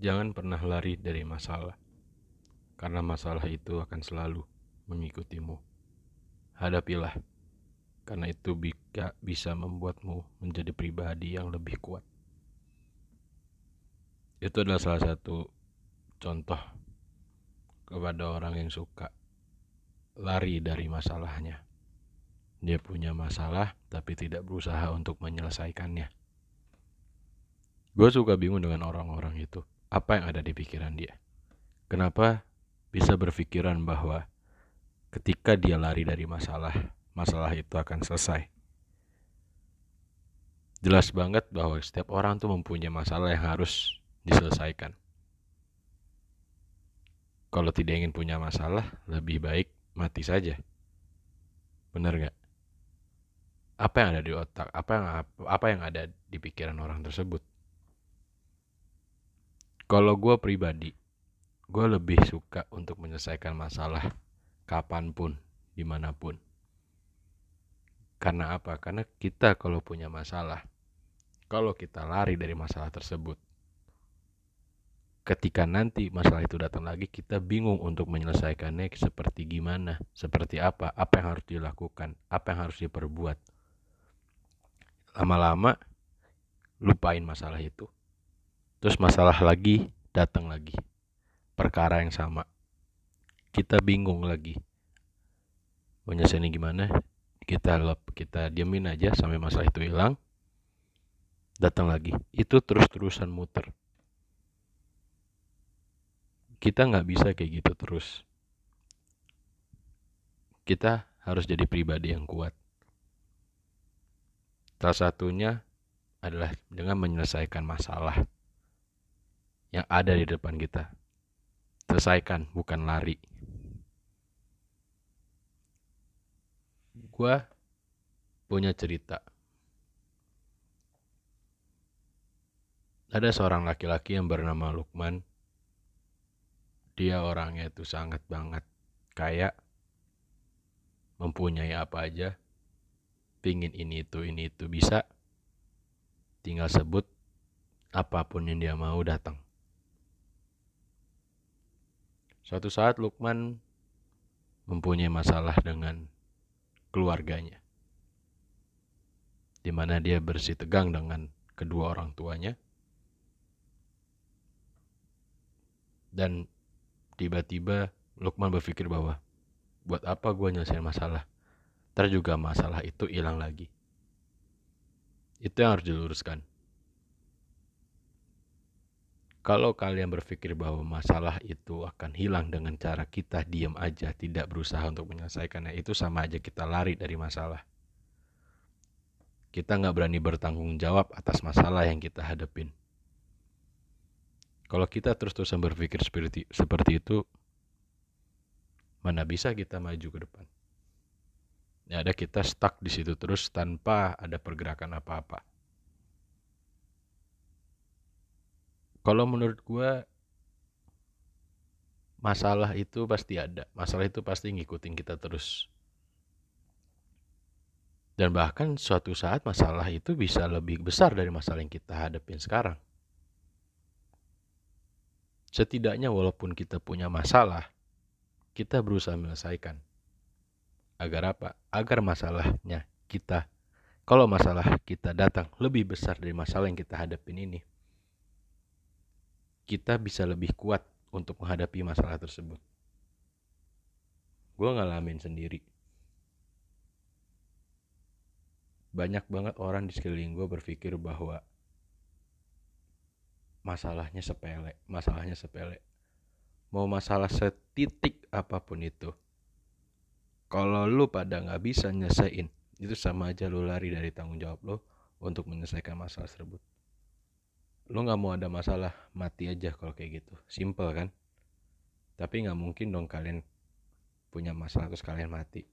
Jangan pernah lari dari masalah, karena masalah itu akan selalu mengikutimu. Hadapilah, karena itu bisa membuatmu menjadi pribadi yang lebih kuat. Itu adalah salah satu contoh kepada orang yang suka lari dari masalahnya. Dia punya masalah, tapi tidak berusaha untuk menyelesaikannya. Gue suka bingung dengan orang-orang itu apa yang ada di pikiran dia. Kenapa bisa berpikiran bahwa ketika dia lari dari masalah, masalah itu akan selesai. Jelas banget bahwa setiap orang tuh mempunyai masalah yang harus diselesaikan. Kalau tidak ingin punya masalah, lebih baik mati saja. Benar nggak? Apa yang ada di otak? Apa yang apa yang ada di pikiran orang tersebut? Kalau gue pribadi, gue lebih suka untuk menyelesaikan masalah kapan pun, di mana pun. Karena apa? Karena kita kalau punya masalah, kalau kita lari dari masalah tersebut, ketika nanti masalah itu datang lagi, kita bingung untuk menyelesaikannya seperti gimana, seperti apa, apa yang harus dilakukan, apa yang harus diperbuat. Lama-lama lupain masalah itu Terus masalah lagi datang lagi. Perkara yang sama. Kita bingung lagi. Menyelesaikannya gimana? Kita lep, kita diamin aja sampai masalah itu hilang. Datang lagi. Itu terus-terusan muter. Kita nggak bisa kayak gitu terus. Kita harus jadi pribadi yang kuat. Salah satunya adalah dengan menyelesaikan masalah yang ada di depan kita. Selesaikan, bukan lari. Gua punya cerita. Ada seorang laki-laki yang bernama Lukman. Dia orangnya itu sangat banget kaya. Mempunyai apa aja. Pingin ini itu, ini itu bisa. Tinggal sebut apa pun yang dia mau datang. Suatu saat Lukman mempunyai masalah dengan keluarganya. Di mana dia bersih tegang dengan kedua orang tuanya. Dan tiba-tiba Lukman berpikir bahwa buat apa gue nyelesain masalah? Ntar juga masalah itu hilang lagi. Itu yang harus diluruskan. Kalau kalian berpikir bahwa masalah itu akan hilang dengan cara kita diam aja, tidak berusaha untuk menyelesaikannya, itu sama aja kita lari dari masalah. Kita nggak berani bertanggung jawab atas masalah yang kita hadapin. Kalau kita terus-terusan berpikir seperti, seperti itu, mana bisa kita maju ke depan? Ya ada kita stuck di situ terus tanpa ada pergerakan apa-apa. Kalau menurut gue masalah itu pasti ada. Masalah itu pasti ngikutin kita terus. Dan bahkan suatu saat masalah itu bisa lebih besar dari masalah yang kita hadapin sekarang. Setidaknya walaupun kita punya masalah kita berusaha menyelesaikan. Agar apa? Agar masalahnya kita kalau masalah kita datang lebih besar dari masalah yang kita hadapin ini kita bisa lebih kuat untuk menghadapi masalah tersebut. Gue ngalamin sendiri. Banyak banget orang di sekeliling gue berpikir bahwa masalahnya sepele, masalahnya sepele. Mau masalah setitik apa pun itu. Kalau lu pada nggak bisa nyelesain, itu sama aja lu lari dari tanggung jawab lo untuk menyelesaikan masalah tersebut lo nggak mau ada masalah mati aja kalau kayak gitu. Simple kan? Tapi nggak mungkin dong kalian punya masalah terus kalian mati.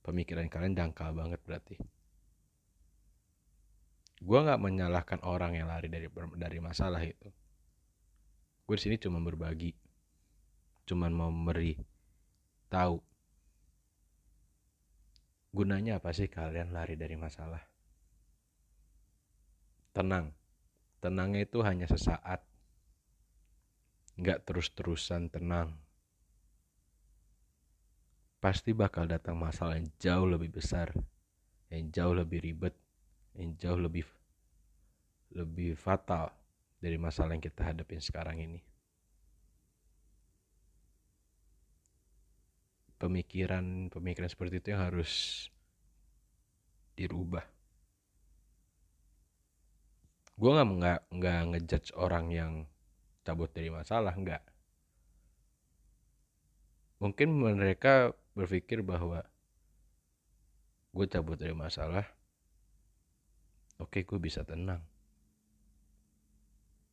Pemikiran kalian dangkal banget berarti. Gue nggak menyalahkan orang yang lari dari dari masalah itu. Gue di sini cuma berbagi. Cuma mau memberi tahu. Gunanya apa sih kalian lari dari masalah? Tenang tenangnya itu hanya sesaat. Nggak terus-terusan tenang. Pasti bakal datang masalah yang jauh lebih besar yang jauh lebih ribet yang jauh lebih lebih fatal dari masalah yang kita hadapin sekarang ini. Pemikiran pemikiran seperti itu yang harus dirubah gue nggak nggak nggak ngejudge orang yang cabut dari masalah nggak. Mungkin mereka berpikir bahwa gue cabut dari masalah oke gue bisa tenang.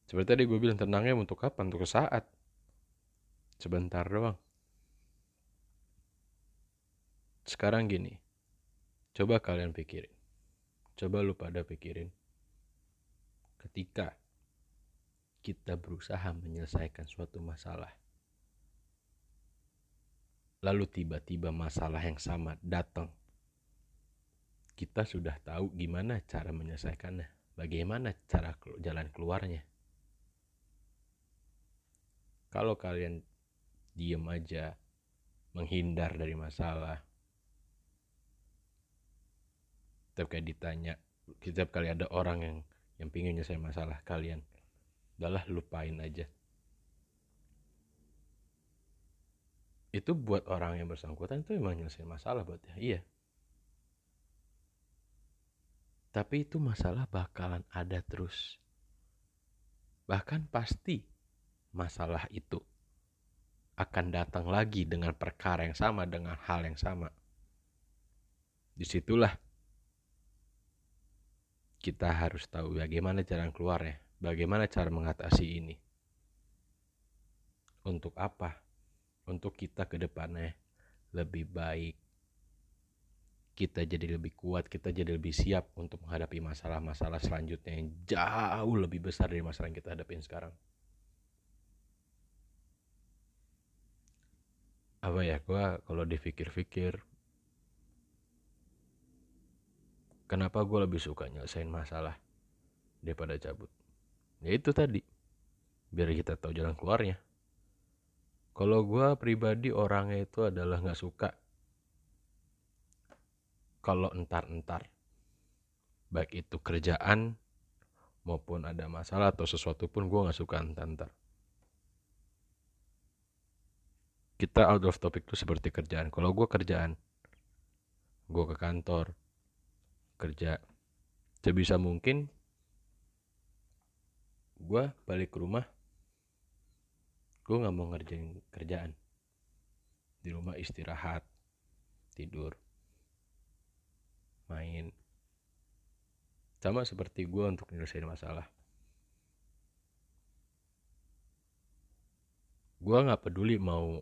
Seperti tadi gue bilang tenangnya untuk kapan untuk saat. Sebentar doang. Sekarang gini coba kalian pikirin. Coba lu pada pikirin ketika kita berusaha menyelesaikan suatu masalah lalu tiba-tiba masalah yang sama datang kita sudah tahu gimana cara menyelesaikannya bagaimana cara jalan keluarnya. Kalau kalian diem aja menghindar dari masalah setiap kali ditanya setiap kali ada orang yang yang pingin nyelesain masalah kalian. Udahlah lupain aja. Itu buat orang yang bersangkutan itu memang nyelesain masalah buat dia. Iya. Tapi itu masalah bakalan ada terus. Bahkan pasti masalah itu akan datang lagi dengan perkara yang sama dengan hal yang sama. Di situlah kita harus tahu bagaimana cara keluarnya, bagaimana cara mengatasi ini. Untuk apa? Untuk kita ke depannya lebih baik. Kita jadi lebih kuat, kita jadi lebih siap untuk menghadapi masalah-masalah selanjutnya yang jauh lebih besar dari masalah yang kita hadapin sekarang. Apa ya, gue kalau dipikir-pikir kenapa gue lebih suka nyelesain masalah daripada cabut? Ya itu tadi. Biar kita tahu jalan keluarnya. Kalau gue pribadi orangnya itu adalah nggak suka kalau entar-entar baik itu kerjaan maupun ada masalah atau sesuatu pun gue nggak suka entar-entar. Kita out of topic itu seperti kerjaan. Kalau gue kerjaan gue ke kantor kerja. Sebisa mungkin gue balik ke rumah gue nggak mau ngerjain kerjaan. Di rumah istirahat tidur main. Sama seperti gue untuk menyelesaikan masalah. Gue nggak peduli mau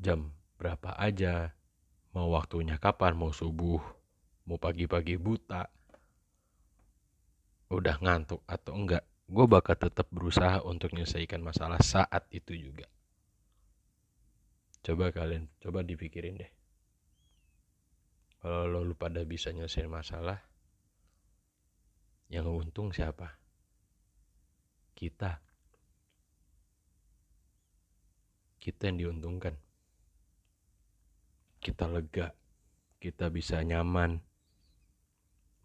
jam berapa aja mau waktunya kapan mau subuh mau pagi-pagi buta udah ngantuk atau enggak gue bakal tetap berusaha untuk menyelesaikan masalah saat itu juga. Coba kalian coba dipikirin deh. Kalau lo lu pada bisa nyelesain masalah yang untung siapa? Kita. Kita yang diuntungkan. Kita lega. Kita bisa nyaman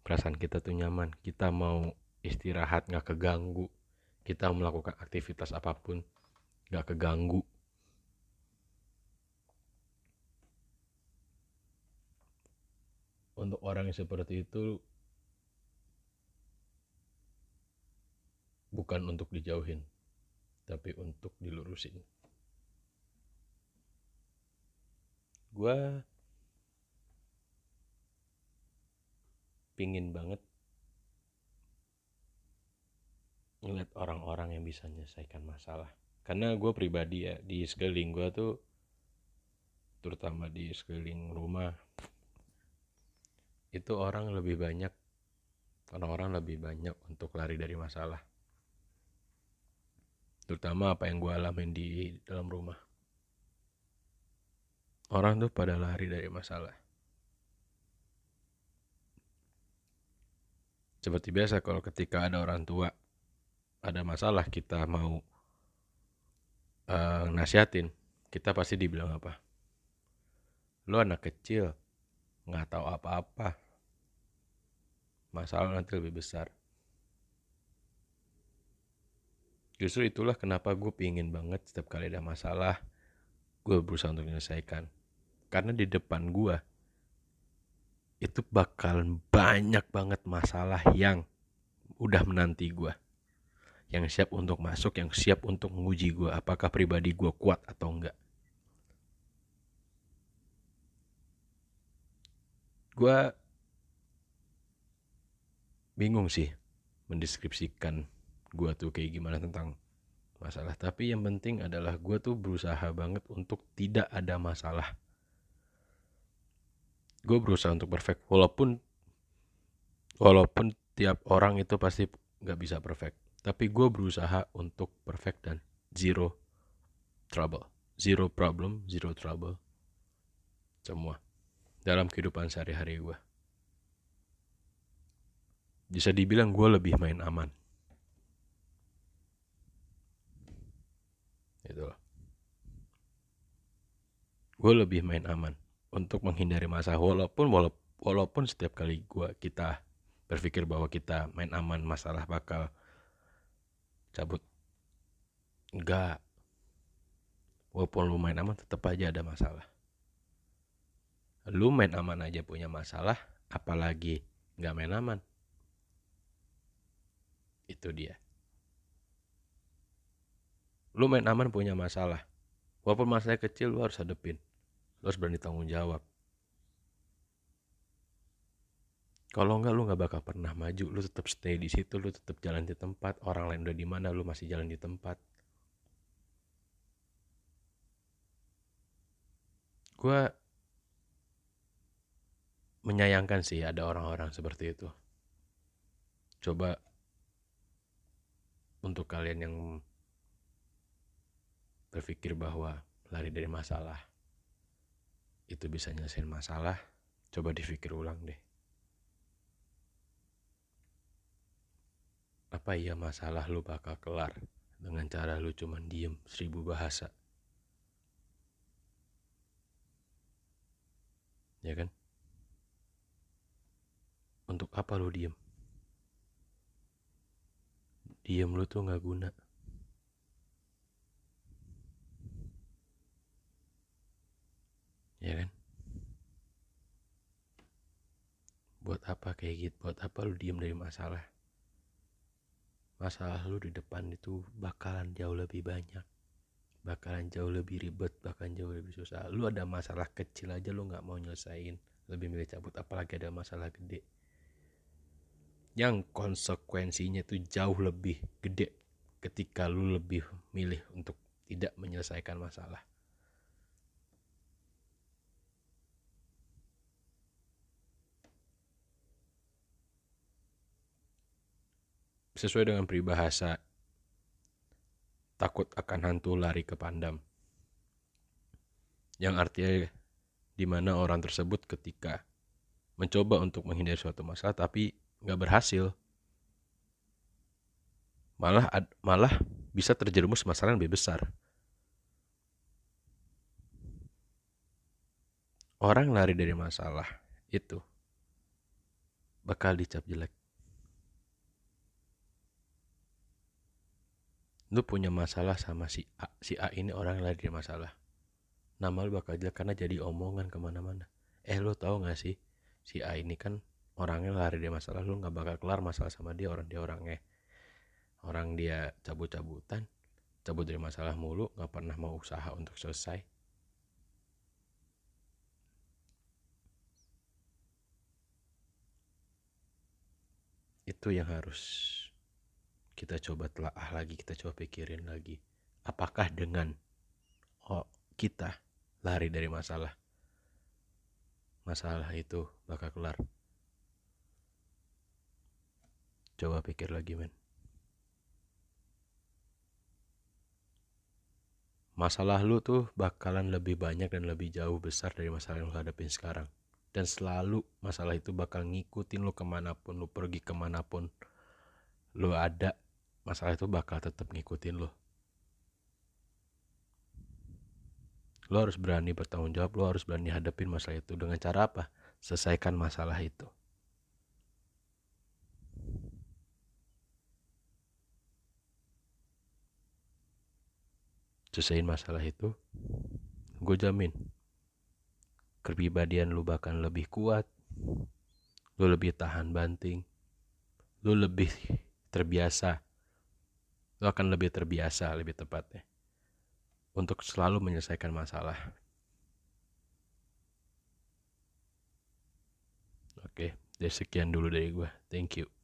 perasaan kita tuh nyaman. Kita mau istirahat nggak keganggu. Kita melakukan aktivitas apa pun nggak keganggu. Untuk orang yang seperti itu bukan untuk dijauhin tapi untuk dilurusin. Gue pingin banget ngeliat orang-orang yang bisa menyelesaikan masalah. Karena gue pribadi ya di sekeliling gue tuh terutama di sekeliling rumah itu orang lebih banyak orang-orang lebih banyak untuk lari dari masalah. Terutama apa yang gue alamin di dalam rumah. Orang tuh pada lari dari masalah Seperti biasa kalau ketika ada orang tua ada masalah kita mau uh, nasihatin kita pasti dibilang apa? Lu anak kecil nggak tahu apa-apa. Masalah nanti lebih besar. Justru itulah kenapa gue pingin banget setiap kali ada masalah gue berusaha untuk menyelesaikan. Karena di depan gue itu bakal banyak banget masalah yang udah menanti gue yang siap untuk masuk yang siap untuk menguji gue apakah pribadi gue kuat atau enggak. Gue bingung sih mendeskripsikan gue tuh kayak gimana tentang masalah. Tapi yang penting adalah gue tuh berusaha banget untuk tidak ada masalah gue berusaha untuk perfect. Walaupun walaupun tiap orang itu pasti nggak bisa perfect. Tapi gue berusaha untuk perfect dan zero trouble. Zero problem zero trouble. Semua. Dalam kehidupan sehari-hari gue. Bisa dibilang gue lebih main aman. Itu gue lebih main aman untuk menghindari masalah. Walaupun walaupun setiap kali gua kita berpikir bahwa kita main aman masalah bakal cabut. Enggak. Walaupun lu main aman tetap aja ada masalah. Lu main aman aja punya masalah apalagi nggak main aman. Itu dia. Lu main aman punya masalah. Walaupun masalah kecil lu harus hadepin lo harus berani tanggung jawab. Kalau enggak lu nggak bakal pernah maju. Lu tetap stay di situ lu tetap jalan di tempat. Orang lain udah di mana lu masih jalan di tempat. Gue menyayangkan sih ada orang-orang seperti itu. Coba untuk kalian yang berpikir bahwa lari dari masalah itu bisa nyelesain masalah, coba dipikir ulang deh. Apa iya masalah lu bakal kelar dengan cara lu cuman diem seribu bahasa? Ya kan? Untuk apa lu diem? Diem lu tuh gak guna. ya kan buat apa kayak gitu? Buat apa lu diem dari masalah? Masalah lu di depan itu bakalan jauh lebih banyak. Bakalan jauh lebih ribet bakalan jauh lebih susah. Lu ada masalah kecil aja lu nggak mau nyelesain. Lebih milih cabut apalagi ada masalah gede. Yang konsekuensinya itu jauh lebih gede ketika lu lebih milih untuk tidak menyelesaikan masalah sesuai dengan peribahasa takut akan hantu lari ke pandam yang artinya di mana orang tersebut ketika mencoba untuk menghindari suatu masalah tapi nggak berhasil malah malah bisa terjerumus masalah yang lebih besar. Orang lari dari masalah itu bakal dicap jelek lu punya masalah sama si A si A ini orang yang lagi masalah. Nama lu bakal jelek karena jadi omongan ke mana-mana. Eh lu tahu gak sih? Si A ini kan orangnya lari dari masalah lu nggak bakal kelar masalah sama dia orang dia orangnya. Orang dia cabut-cabutan cabut dari masalah mulu nggak pernah mau usaha untuk selesai. Itu yang harus kita coba telaah lagi, kita coba pikirin lagi. Apakah dengan oh, kita lari dari masalah, masalah itu bakal kelar? Coba pikir lagi, men. Masalah lu tuh bakalan lebih banyak dan lebih jauh besar dari masalah yang lu hadapin sekarang. Dan selalu masalah itu bakal ngikutin lu ke mana pun, lu pergi ke mana pun, lu ada masalah itu bakal tetap ngikutin lo. Lo harus berani bertanggung jawab lo harus berani hadapin masalah itu. Dengan cara apa? Selesaikan masalah itu. Selesaiin masalah itu gue jamin kepribadian lu bahkan lebih kuat lu lebih tahan banting lu lebih terbiasa lu akan lebih terbiasa lebih tepatnya. Untuk selalu menyelesaikan masalah. Oke jadi sekian dulu dari gue thank you